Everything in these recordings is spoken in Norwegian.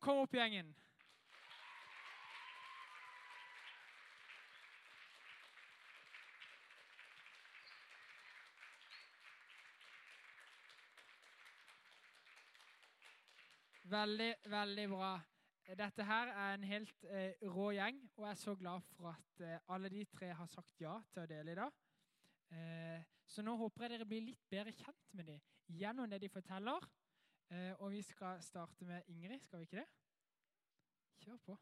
Kom opp, gjengen. Veldig, veldig bra. Dette her er en helt eh, rå gjeng, og jeg er så glad for at eh, alle de tre har sagt ja til å dele i dag. Eh, så nå håper jeg dere blir litt bedre kjent med dem gjennom det de forteller. Eh, og vi skal starte med Ingrid, skal vi ikke det? Kjør på.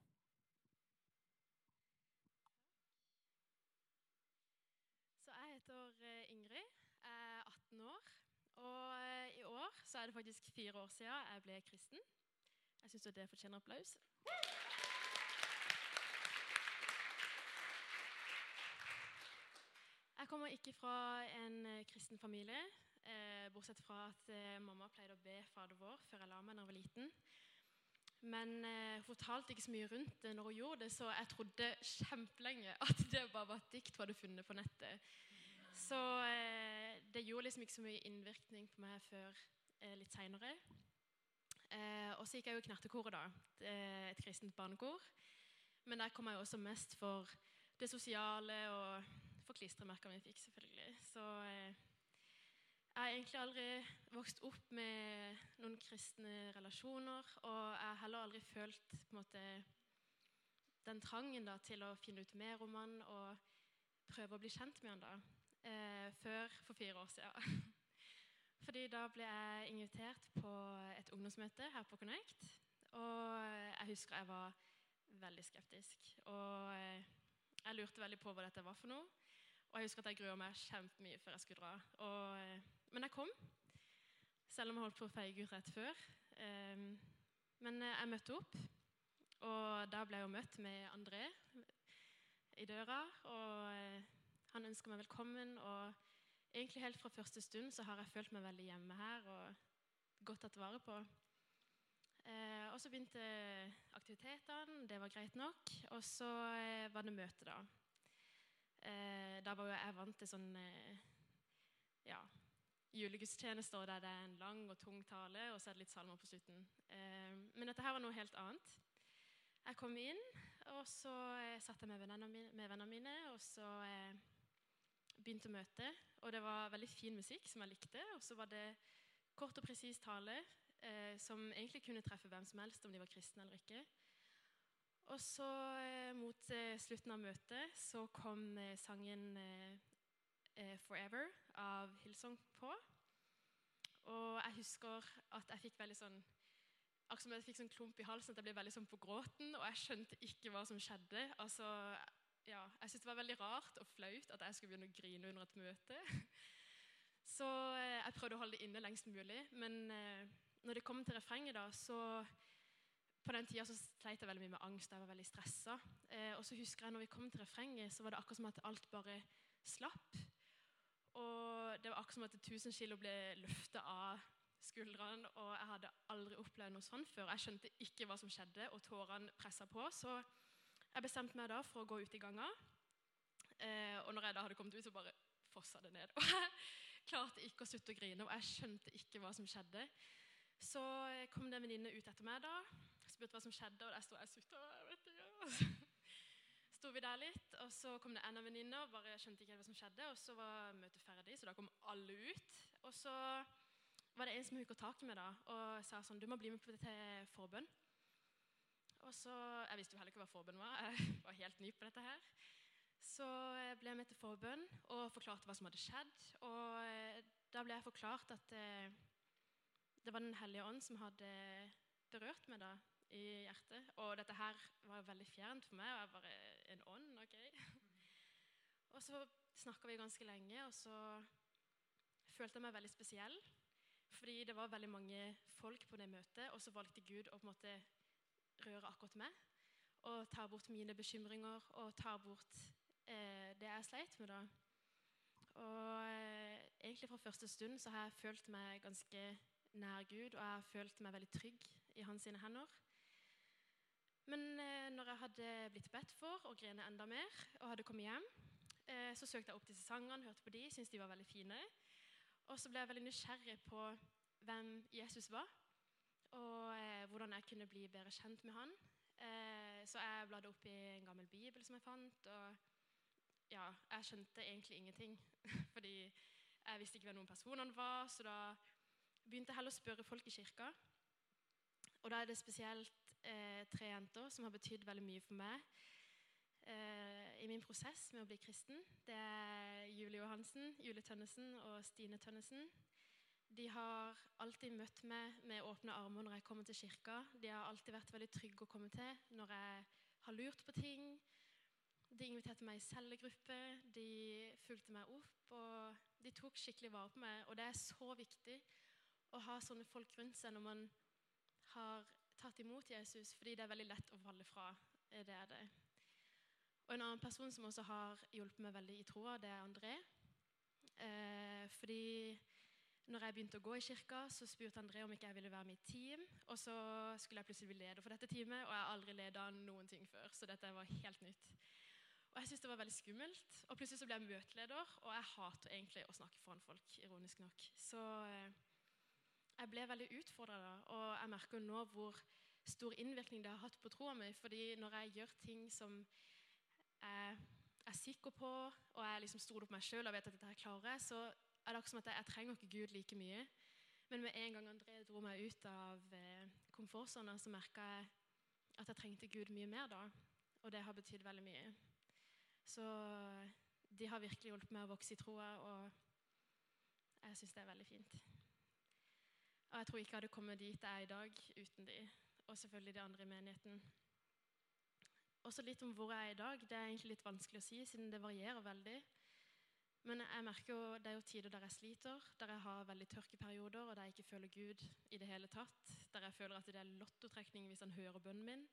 Så jeg heter eh, Ingrid, jeg er 18 år. Og eh, i år så er det faktisk fire år siden jeg ble kristen. Jeg syns det fortjener applaus. Jeg kommer ikke fra en eh, kristen familie, bortsett fra at eh, mamma pleide å be Fader vår før jeg la meg da jeg var liten. Men eh, hun fortalte ikke så mye rundt det når hun gjorde det, så jeg trodde kjempelenge at det bare var et dikt hun hadde funnet på nettet. Så eh, det gjorde liksom ikke så mye innvirkning på meg før eh, litt seinere. Eh, og så gikk jeg jo i Knertekoret, da. Et kristent barnekor. Men der kom jeg jo også mest for det sosiale og for klistremerkene vi fikk, selvfølgelig. Så eh, jeg har egentlig aldri vokst opp med noen kristne relasjoner. Og jeg har heller aldri følt måte, den trangen da, til å finne ut mer om han og prøve å bli kjent med han da, eh, før for fire år siden. Fordi da ble jeg invitert på et ungdomsmøte her på Connect. Og jeg husker jeg var veldig skeptisk. Og eh, jeg lurte veldig på hva dette var for noe. Og jeg husker at jeg grua meg kjempemye før jeg skulle dra. Og, eh, men jeg kom, selv om jeg holdt på å feige ut rett før. Eh, men eh, jeg møtte opp, og da ble jeg jo møtt med André i døra. Og eh, han ønska meg velkommen. og egentlig helt fra første stund så har jeg følt meg veldig hjemme her og godt tatt vare på. Eh, og så begynte aktivitetene, det var greit nok. Og så var det møte, da. Da var jo jeg vant til sånn ja, julegudstjenester der det er en lang og tung tale, og så er det litt salmer på slutten. Eh, men dette her var noe helt annet. Jeg kom inn, og så eh, satt jeg med vennene mine, og så eh, begynte møtet. Og det var veldig fin musikk som jeg likte. Og så var det kort og presis tale som egentlig kunne treffe hvem som helst, om de var kristne eller ikke. Og så mot slutten av møtet så kom sangen 'Forever' av Hillsong på. Og jeg husker at jeg fikk veldig sånn Akkurat som jeg fikk sånn klump i halsen, at jeg ble veldig sånn på gråten. Og jeg skjønte ikke hva som skjedde. Altså, ja, jeg syntes det var veldig rart og flaut at jeg skulle begynne å grine under et møte. Så eh, jeg prøvde å holde det inne lengst mulig. Men eh, når det kom til refrenget, da, så På den tida så sleit jeg veldig mye med angst. Jeg var veldig stressa. Eh, og så husker jeg når vi kom til refrenget, så var det akkurat som at alt bare slapp. Og det var akkurat som at 1000 kilo ble løfta av skuldrene. Og jeg hadde aldri opplevd noe sånt før. Jeg skjønte ikke hva som skjedde, og tårene pressa på. Så jeg bestemte meg da for å gå ut i ganga. Eh, og når jeg da hadde kommet ut, så bare fossa det ned. Og jeg klarte ikke å slutte å grine, og jeg skjønte ikke hva som skjedde. Så kom det en venninne ut etter meg da, spurte hva som skjedde, og der sto jeg og sutta. Jeg vet ikke. Og så sto vi der litt, og så kom det en av venninner, og bare skjønte ikke hva som skjedde. Og så var møtet ferdig, så da kom alle ut. Og så var det en som hooka tak i meg da, og sa sånn Du må bli med på det til forbønn. Og så, Jeg visste jo heller ikke hva forbønn var. Jeg var helt ny på dette her. Så jeg ble med til forbønn og forklarte hva som hadde skjedd. Og eh, da ble jeg forklart at det, det var Den hellige ånd som hadde berørt meg da i hjertet. Og dette her var veldig fjernt for meg. Og jeg bare En ånd? Ok. Og så snakka vi ganske lenge, og så følte jeg meg veldig spesiell. Fordi det var veldig mange folk på det møtet, og så valgte Gud å på en måte røre akkurat meg. Og ta bort mine bekymringer og ta bort eh, det jeg sleit med. da. Og eh, egentlig fra første stund så har jeg følt meg ganske nær Gud, og jeg har følt meg veldig trygg i hans sine hender. Men eh, når jeg hadde blitt bedt for og grene enda mer, og hadde kommet hjem, eh, så søkte jeg opp disse sangene, hørte på de, syntes de var veldig fine. Og så ble jeg veldig nysgjerrig på hvem Jesus var. og eh, hvordan jeg kunne bli bedre kjent med han. Eh, så jeg bladde opp i en gammel bibel som jeg fant, og ja, jeg skjønte egentlig ingenting. Fordi jeg visste ikke hvem noen personene var, så da begynte jeg heller å spørre folk i kirka. Og da er det spesielt eh, tre jenter som har betydd veldig mye for meg eh, i min prosess med å bli kristen. Det er Julie Johansen, Julie Tønnesen og Stine Tønnesen. De har alltid møtt meg med åpne armer når jeg kommer til kirka. De har alltid vært veldig trygge å komme til når jeg har lurt på ting. De inviterte meg i cellegruppe, de fulgte meg opp, og de tok skikkelig vare på meg. Og det er så viktig å ha sånne folk rundt seg når man har tatt imot Jesus, fordi det er veldig lett å falle fra. Det er det. Og En annen person som også har hjulpet meg veldig i troa, det er André. Eh, fordi når jeg begynte å gå i kirka, så spurte André om ikke jeg ville være med i team. Og så skulle jeg plutselig bli leder for dette teamet, og jeg har aldri leda noen ting før. Så dette var helt nytt. Og jeg syntes det var veldig skummelt. Og plutselig så ble jeg møteleder, og jeg hater egentlig å snakke foran folk, ironisk nok. Så eh, jeg ble veldig utfordra og jeg merker nå hvor stor innvirkning det har hatt på troa mi. fordi når jeg gjør ting som jeg er sikker på, og jeg liksom stoler på meg sjøl og vet at dette her klarer jeg, så er det akkurat som at jeg, trenger ikke Gud like mye. Men med en gang André dro meg ut av eh, komfortsona, så merka jeg at jeg trengte Gud mye mer da. Og det har betydd veldig mye. Så de har virkelig hjulpet meg å vokse i troa, og jeg syns det er veldig fint. Og jeg tror ikke jeg hadde kommet dit jeg er i dag uten de, og selvfølgelig de andre i menigheten. Også litt om hvor jeg er i dag. Det er egentlig litt vanskelig å si, siden det varierer veldig. Men jeg merker jo, det er jo tider der jeg sliter, der jeg har veldig tørkeperioder, og der jeg ikke føler Gud i det hele tatt. Der jeg føler at det er lottotrekning hvis han hører bønnen min.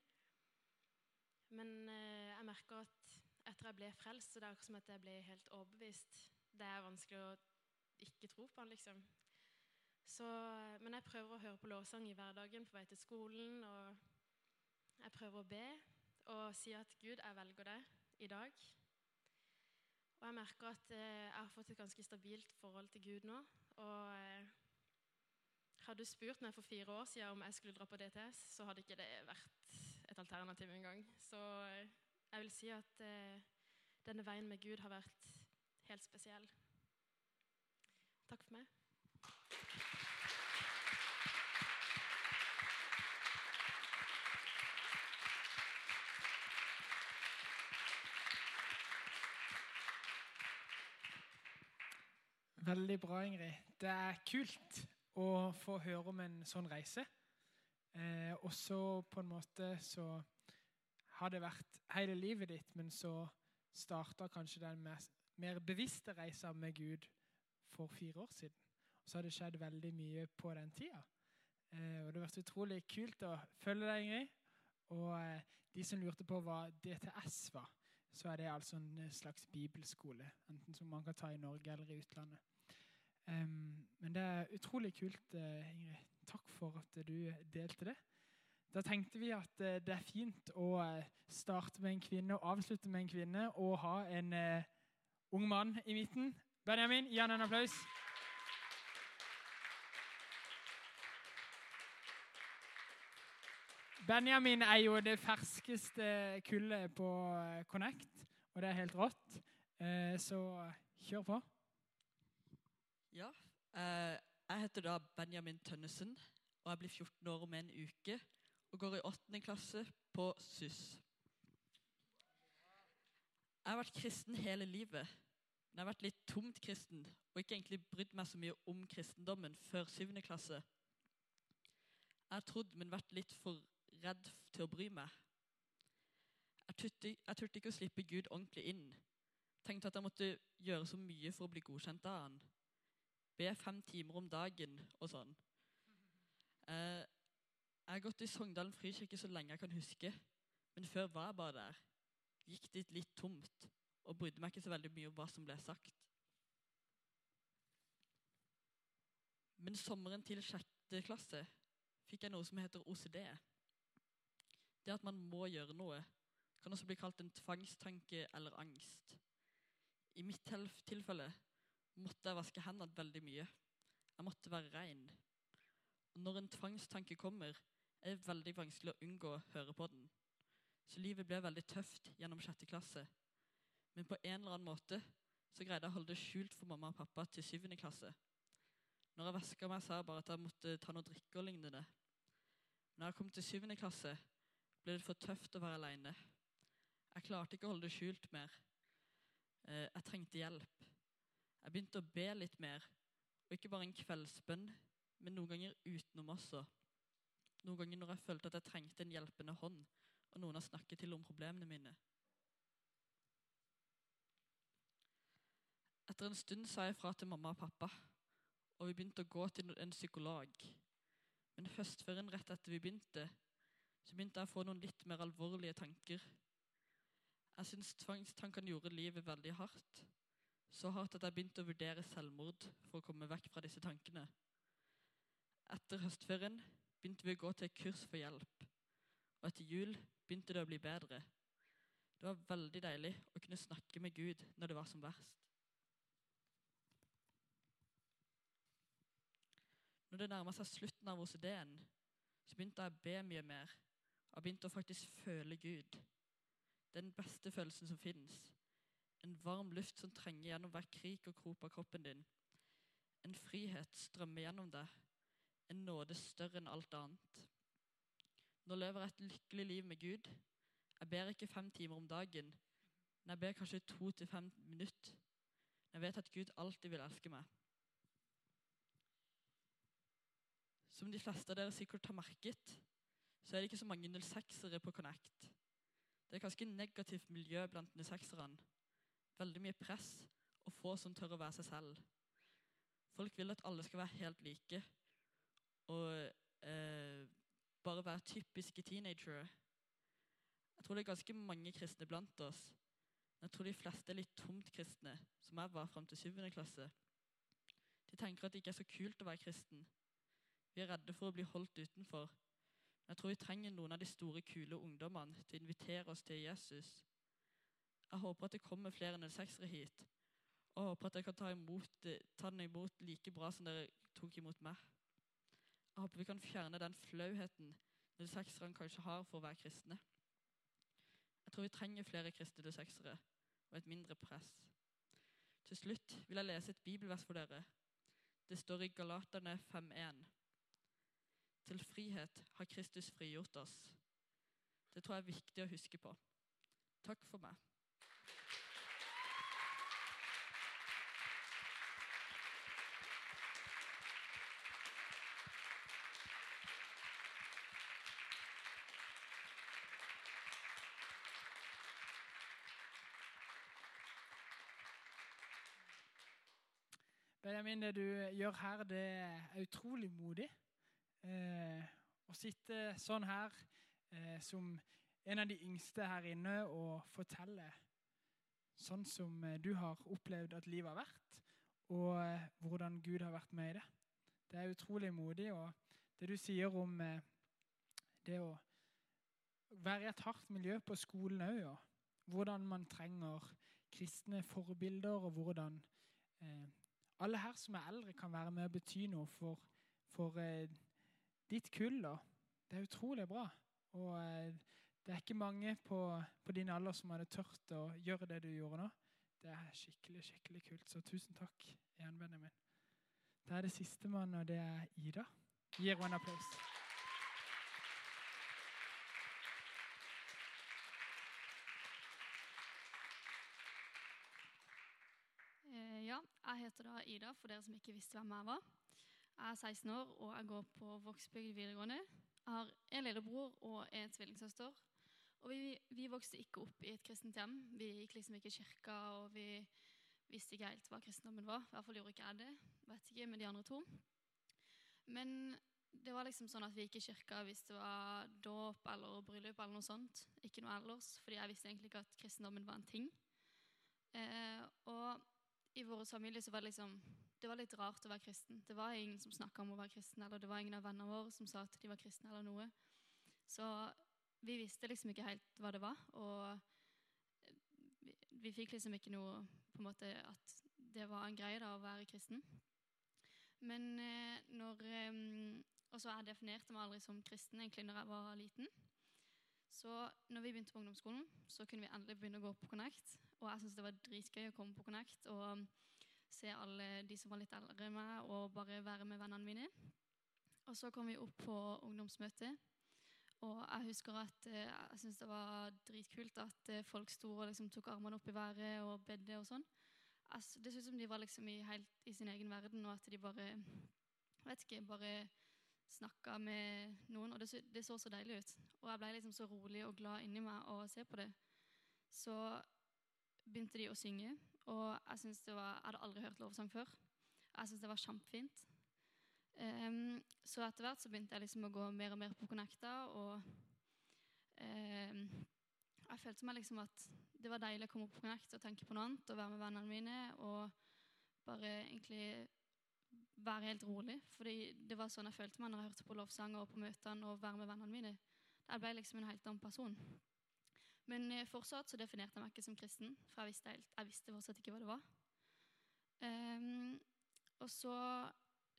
Men eh, jeg merker at etter jeg ble frelst, så det er akkurat som at jeg ble helt overbevist. Det er vanskelig å ikke tro på han, liksom. Så, men jeg prøver å høre på lovsang i hverdagen på vei til skolen, og jeg prøver å be og si at Gud, jeg velger deg i dag. Og jeg merker at eh, jeg har fått et ganske stabilt forhold til Gud nå. Og eh, hadde du spurt meg for fire år siden om jeg skulle dra på DTS, så hadde ikke det vært et alternativ engang. Så eh, jeg vil si at denne veien med Gud har vært helt spesiell. Takk for meg. Veldig bra, Ingrid. Det er kult å få høre om en sånn reise. Eh, og så på en måte så har det vært hele livet ditt, men så starta kanskje den mer, mer bevisste reisa med Gud for fire år siden. Og så har det skjedd veldig mye på den tida. Eh, og det har vært utrolig kult å følge deg, Ingrid. Og eh, de som lurte på hva DTS var, så er det altså en slags bibelskole. Enten som man kan ta i Norge eller i utlandet. Um, men det er utrolig kult, uh, Ingrid. Takk for at du delte det. Da tenkte vi at uh, det er fint å uh, starte med en kvinne og avslutte med en kvinne og ha en ung mann i midten. Benjamin, gi han en applaus. Benjamin er jo det ferskeste kullet på Connect, og det er helt rått. Så kjør på. Ja, eh, jeg heter da Benjamin Tønnesen, og jeg blir 14 år om en uke og går i 8. klasse på SUS. Jeg har vært kristen hele livet, men jeg har vært litt tomt kristen og ikke egentlig brydd meg så mye om kristendommen før 7. klasse. Jeg har trodd, men vært litt for redd til å bry meg. Jeg turte, jeg turte ikke å slippe Gud ordentlig inn. Tenkte at jeg måtte gjøre så mye for å bli godkjent av han be fem timer om dagen og sånn. Eh, jeg har gått i Sogndalen frikirke så lenge jeg kan huske, men før var jeg bare der. Gikk dit litt tomt og brydde meg ikke så veldig mye om hva som ble sagt. Men sommeren til sjette klasse fikk jeg noe som heter OCD. Det at man må gjøre noe, kan også bli kalt en tvangstanke eller angst. I mitt tilfelle måtte jeg vaske hendene veldig mye. Jeg måtte være rein. Og når en tvangstanke kommer, er det veldig vanskelig å unngå å høre på den. Så livet ble veldig tøft gjennom sjette klasse. Men på en eller annen måte så greide jeg å holde det skjult for mamma og pappa til syvende klasse. Når jeg vaska meg, sa jeg bare at jeg måtte ta noe drikke og lignende. Når jeg kom til syvende klasse, ble det for tøft å være aleine. Jeg klarte ikke å holde det skjult mer. Eh, jeg trengte hjelp. Jeg begynte å be litt mer, og ikke bare en kveldsbønn, men noen ganger utenom også. Noen ganger når jeg følte at jeg trengte en hjelpende hånd, og noen har snakket til om problemene mine. Etter en stund sa jeg fra til mamma og pappa, og vi begynte å gå til en psykolog. Men høstferien rett etter vi begynte, så begynte jeg å få noen litt mer alvorlige tanker. Jeg syns tvangstankene gjorde livet veldig hardt. Så hardt at jeg begynte å vurdere selvmord for å komme vekk fra disse tankene. Etter høstferien begynte vi å gå til kurs for hjelp. Og etter jul begynte det å bli bedre. Det var veldig deilig å kunne snakke med Gud når det var som verst. Når det nærma seg slutten av OCD-en, så begynte jeg å be mye mer. Jeg begynte å faktisk føle Gud. Den beste følelsen som fins. En varm luft som trenger gjennom hver krik og krop av kroppen din. En frihet strømmer gjennom deg. En nåde større enn alt annet. Nå lever jeg et lykkelig liv med Gud. Jeg ber ikke fem timer om dagen, men jeg ber kanskje to til fem minutter. Jeg vet at Gud alltid vil elske meg. Som de fleste av dere sikkert har merket, så er det ikke så mange 06-ere på Connect. Det er et ganske negativt miljø blant 06-erne. Veldig mye press og få som tør å være seg selv. Folk vil at alle skal være helt like og eh, bare være typiske teenagere. Jeg tror det er ganske mange kristne blant oss. Men jeg tror de fleste er litt tomt kristne, som jeg var fram til 7. klasse. De tenker at det ikke er så kult å være kristen. Vi er redde for å bli holdt utenfor. Men jeg tror vi trenger noen av de store, kule ungdommene til å invitere oss til Jesus. Jeg håper at det kommer flere 06-ere hit, og jeg håper at dere kan ta, imot, ta den imot like bra som dere tok imot meg. Jeg håper vi kan fjerne den flauheten 06-erne kanskje har for å være kristne. Jeg tror vi trenger flere kristne 06-ere og et mindre press. Til slutt vil jeg lese et bibelvers for dere. Det står i Galaterne 5.1. Til frihet har Kristus frigjort oss. Det tror jeg er viktig å huske på. Takk for meg. Benjamin, det du gjør her, det er utrolig modig. Eh, å sitte sånn her eh, som en av de yngste her inne og fortelle sånn som eh, du har opplevd at livet har vært, og eh, hvordan Gud har vært med i det. Det er utrolig modig. Og det du sier om eh, det å være i et hardt miljø på skolen òg, og hvordan man trenger kristne forbilder, og hvordan eh, alle her som er eldre, kan være med og bety noe for, for eh, ditt kull. da. Det er utrolig bra. Og eh, det er ikke mange på, på, din alder som hadde tørt å gjøre det du gjorde nå. Det er skikkelig skikkelig kult. Så tusen takk igjen, Benjamin. Det er det sistemann, og det er Ida. Gi henne en applaus. Ja, jeg heter da Ida, for dere som ikke visste hvem jeg var. Jeg er 16 år og jeg går på Vågsbygd videregående. Jeg har en lillebror og en tvillingsøster. Og vi, vi, vokste ikke opp i et kristent hjem. Vi gikk liksom ikke i kirka, og vi visste ikke helt hva kristendommen var. I hvert fall gjorde ikke jeg det. Vet ikke med de andre to. Men det var liksom sånn at vi gikk i kirka hvis det var dåp eller bryllup eller noe sånt. Ikke noe ellers, fordi jeg visste egentlig ikke at kristendommen var en ting. Eh, og i vår familie så var det liksom Det var litt rart å være kristen. Det var ingen som snakka om å være kristen, eller det var ingen av vennene våre som sa at de var kristne, eller noe. Så vi visste liksom ikke helt hva det var, og vi, vi fikk liksom ikke noe på en måte at det var en greie da å være kristen. Men eh, når eh, Og så jeg definerte meg aldri som kristen egentlig når jeg var liten. Så når vi begynte på ungdomsskolen, så kunne vi endelig begynne å gå på Connect. Og jeg syns det var dritgøy å komme på Connect og se alle de som var litt eldre enn meg, og bare være med vennene mine. Og så kom vi opp på ungdomsmøte. Og jeg husker at eh, jeg syntes det var dritkult at eh, folk sto og liksom tok armene opp i været og bedde og sånn. Altså, det så ut som de var liksom i, helt i sin egen verden, og at de bare vet ikke, bare snakka med noen. Og det så, det så så deilig ut. Og jeg ble liksom så rolig og glad inni meg å se på det. Så begynte de å synge, og jeg, var, jeg hadde aldri hørt lovsang før. Jeg syntes det var kjempefint. Um, så etter hvert så begynte jeg liksom å gå mer og mer på Connecta, og um, jeg følte meg liksom at det var deilig å komme opp på Connect og tenke på noe annet og være med vennene mine og bare egentlig være helt rolig. Fordi det var sånn jeg følte meg når jeg hørte på lovsanger og på møtene og være med vennene mine. Jeg ble liksom en helt annen person. Men eh, fortsatt så definerte jeg meg ikke som kristen, for jeg visste, helt, jeg visste fortsatt ikke hva det var. Um, og så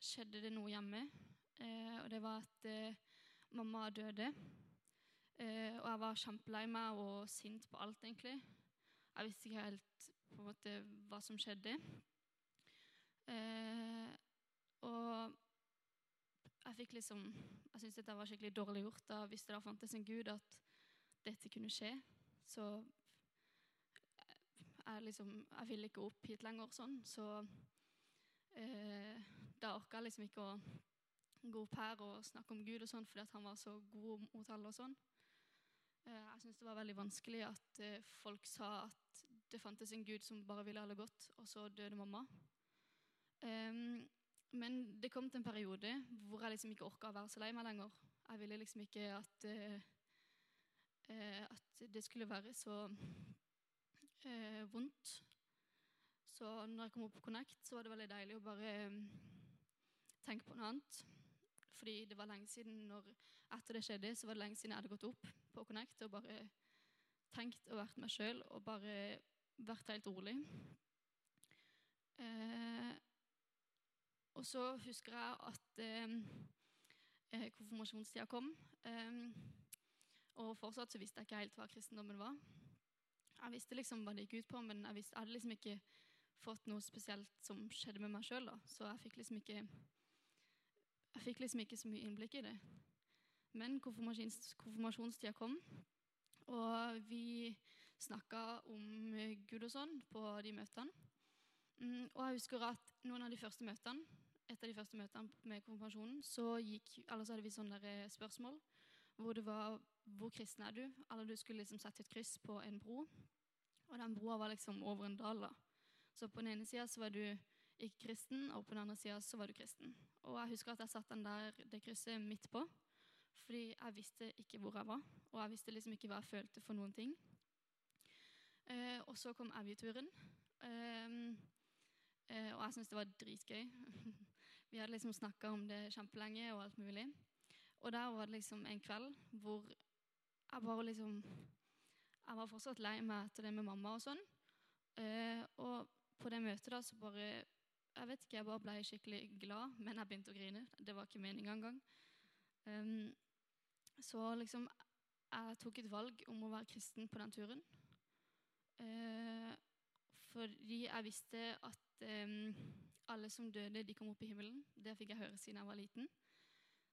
skjedde det noe hjemme, uh, og det var at uh, mamma døde. Uh, og jeg var kjempelei meg og sint på alt, egentlig. Jeg visste ikke helt på en måte hva som skjedde. og jeg fikk liksom Jeg syntes dette var skikkelig dårlig gjort. Da hvis det da fantes en gud, at dette kunne skje. Så jeg liksom Jeg ville ikke opp hit lenger sånn, så eh, da orka jeg liksom ikke å gå opp her og snakke om Gud og sånn fordi han var så god mot alle og sånn. Eh, jeg syns det var veldig vanskelig at eh, folk sa at det fantes en Gud som bare ville alle godt, og så døde mamma. Um, men det kom til en periode hvor jeg liksom ikke orka å være så lei meg lenger. Jeg ville liksom ikke at, uh, uh, at det skulle være så eh, vondt. Så når jeg kom opp på Connect, så var det veldig deilig å bare um, tenke på noe annet. Fordi det var lenge siden når, Etter det skjedde, så var det lenge siden jeg hadde gått opp på Connect og bare tenkt og vært meg sjøl og bare vært helt rolig. Eh, og så husker jeg at eh, konfirmasjonstida kom. Eh, og fortsatt så visste jeg ikke helt hva kristendommen var. Jeg visste liksom hva det gikk ut på, men jeg, visste, jeg hadde liksom ikke fått noe spesielt som skjedde med meg sjøl. Så jeg fikk liksom ikke jeg fikk liksom ikke så mye innblikk i det. Men konfirmasjons, konfirmasjonstida kom, og vi snakka om Gud og sånn på de møtene. Mm, og jeg husker at noen av de første møtene et av de første møtene med konfirmasjonen, så, gikk, så hadde vi sånne eh, spørsmål hvor det var 'Hvor kristen er du?' Eller du skulle liksom sette et kryss på en bro. Og den broa var liksom over en dal. da. Så på den ene sida var du ikke kristen, og på den andre sida var du kristen. Og jeg husker at jeg satte den der, det krysset midt på, fordi jeg visste ikke hvor jeg var. Og jeg visste liksom ikke hva jeg følte for noen ting. Eh, og så kom Evjeturen. Eh, eh, og jeg syntes det var dritgøy. Vi hadde liksom snakka om det kjempelenge og alt mulig. Og der var det liksom en kveld hvor jeg bare liksom Jeg var fortsatt lei meg etter det med mamma og sånn. Eh, og på det møtet da så bare Jeg vet ikke, jeg bare ble skikkelig glad, men jeg begynte å grine. Det var ikke meninga engang. Um, så liksom Jeg tok et valg om å være kristen på den turen. Eh, fordi jeg visste at um, alle som døde, de kom opp i himmelen. Det fikk jeg høre siden jeg var liten.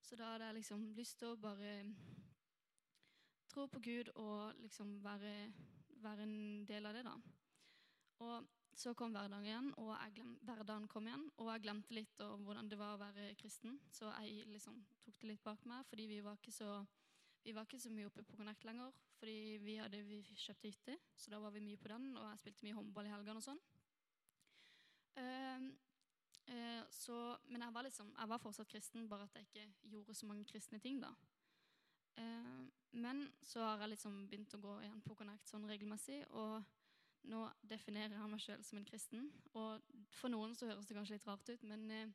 Så da hadde jeg liksom lyst til å bare tro på Gud og liksom være, være en del av det, da. Og så kom hverdagen igjen, og glem, hverdagen kom igjen, og jeg glemte litt om hvordan det var å være kristen. Så jeg liksom tok det litt bak meg, fordi vi var ikke så, var ikke så mye oppe på Connect lenger. Fordi vi, hadde, vi kjøpte hytte, så da var vi mye på den, og jeg spilte mye håndball i helgene og sånn. Uh, uh, så, men jeg var, liksom, jeg var fortsatt kristen, bare at jeg ikke gjorde så mange kristne ting. da. Uh, men så har jeg liksom begynt å gå igjen på Connect sånn regelmessig. og nå definerer jeg meg sjøl som en kristen. Og for noen så høres det kanskje litt rart ut, men eh,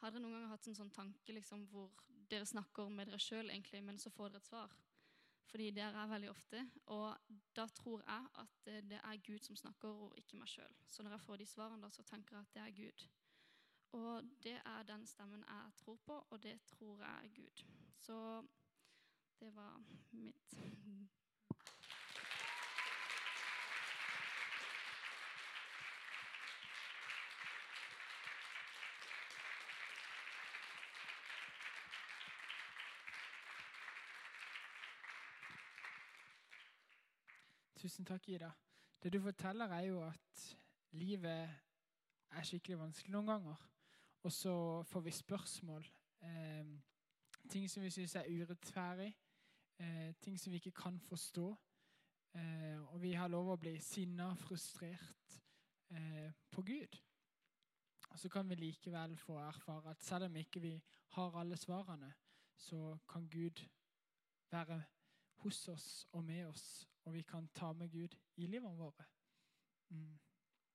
har dere noen gang hatt en sånn tanke liksom, hvor dere snakker med dere sjøl, men så får dere et svar? Fordi det er jeg veldig ofte. Og da tror jeg at eh, det er Gud som snakker, og ikke meg sjøl. Så når jeg får de svarene, da, så tenker jeg at det er Gud. Og det er den stemmen jeg tror på, og det tror jeg er Gud. Så det var mitt. Tusen takk, Ida. Det du forteller, er jo at livet er skikkelig vanskelig noen ganger. Og så får vi spørsmål. Eh, ting som vi syns er urettferdig. Eh, ting som vi ikke kan forstå. Eh, og vi har lov å bli sinna frustrert eh, på Gud. Og så kan vi likevel få erfare at selv om ikke vi har alle svarene, så kan Gud være hos oss og med oss, og vi kan ta med Gud i livene våre. Mm.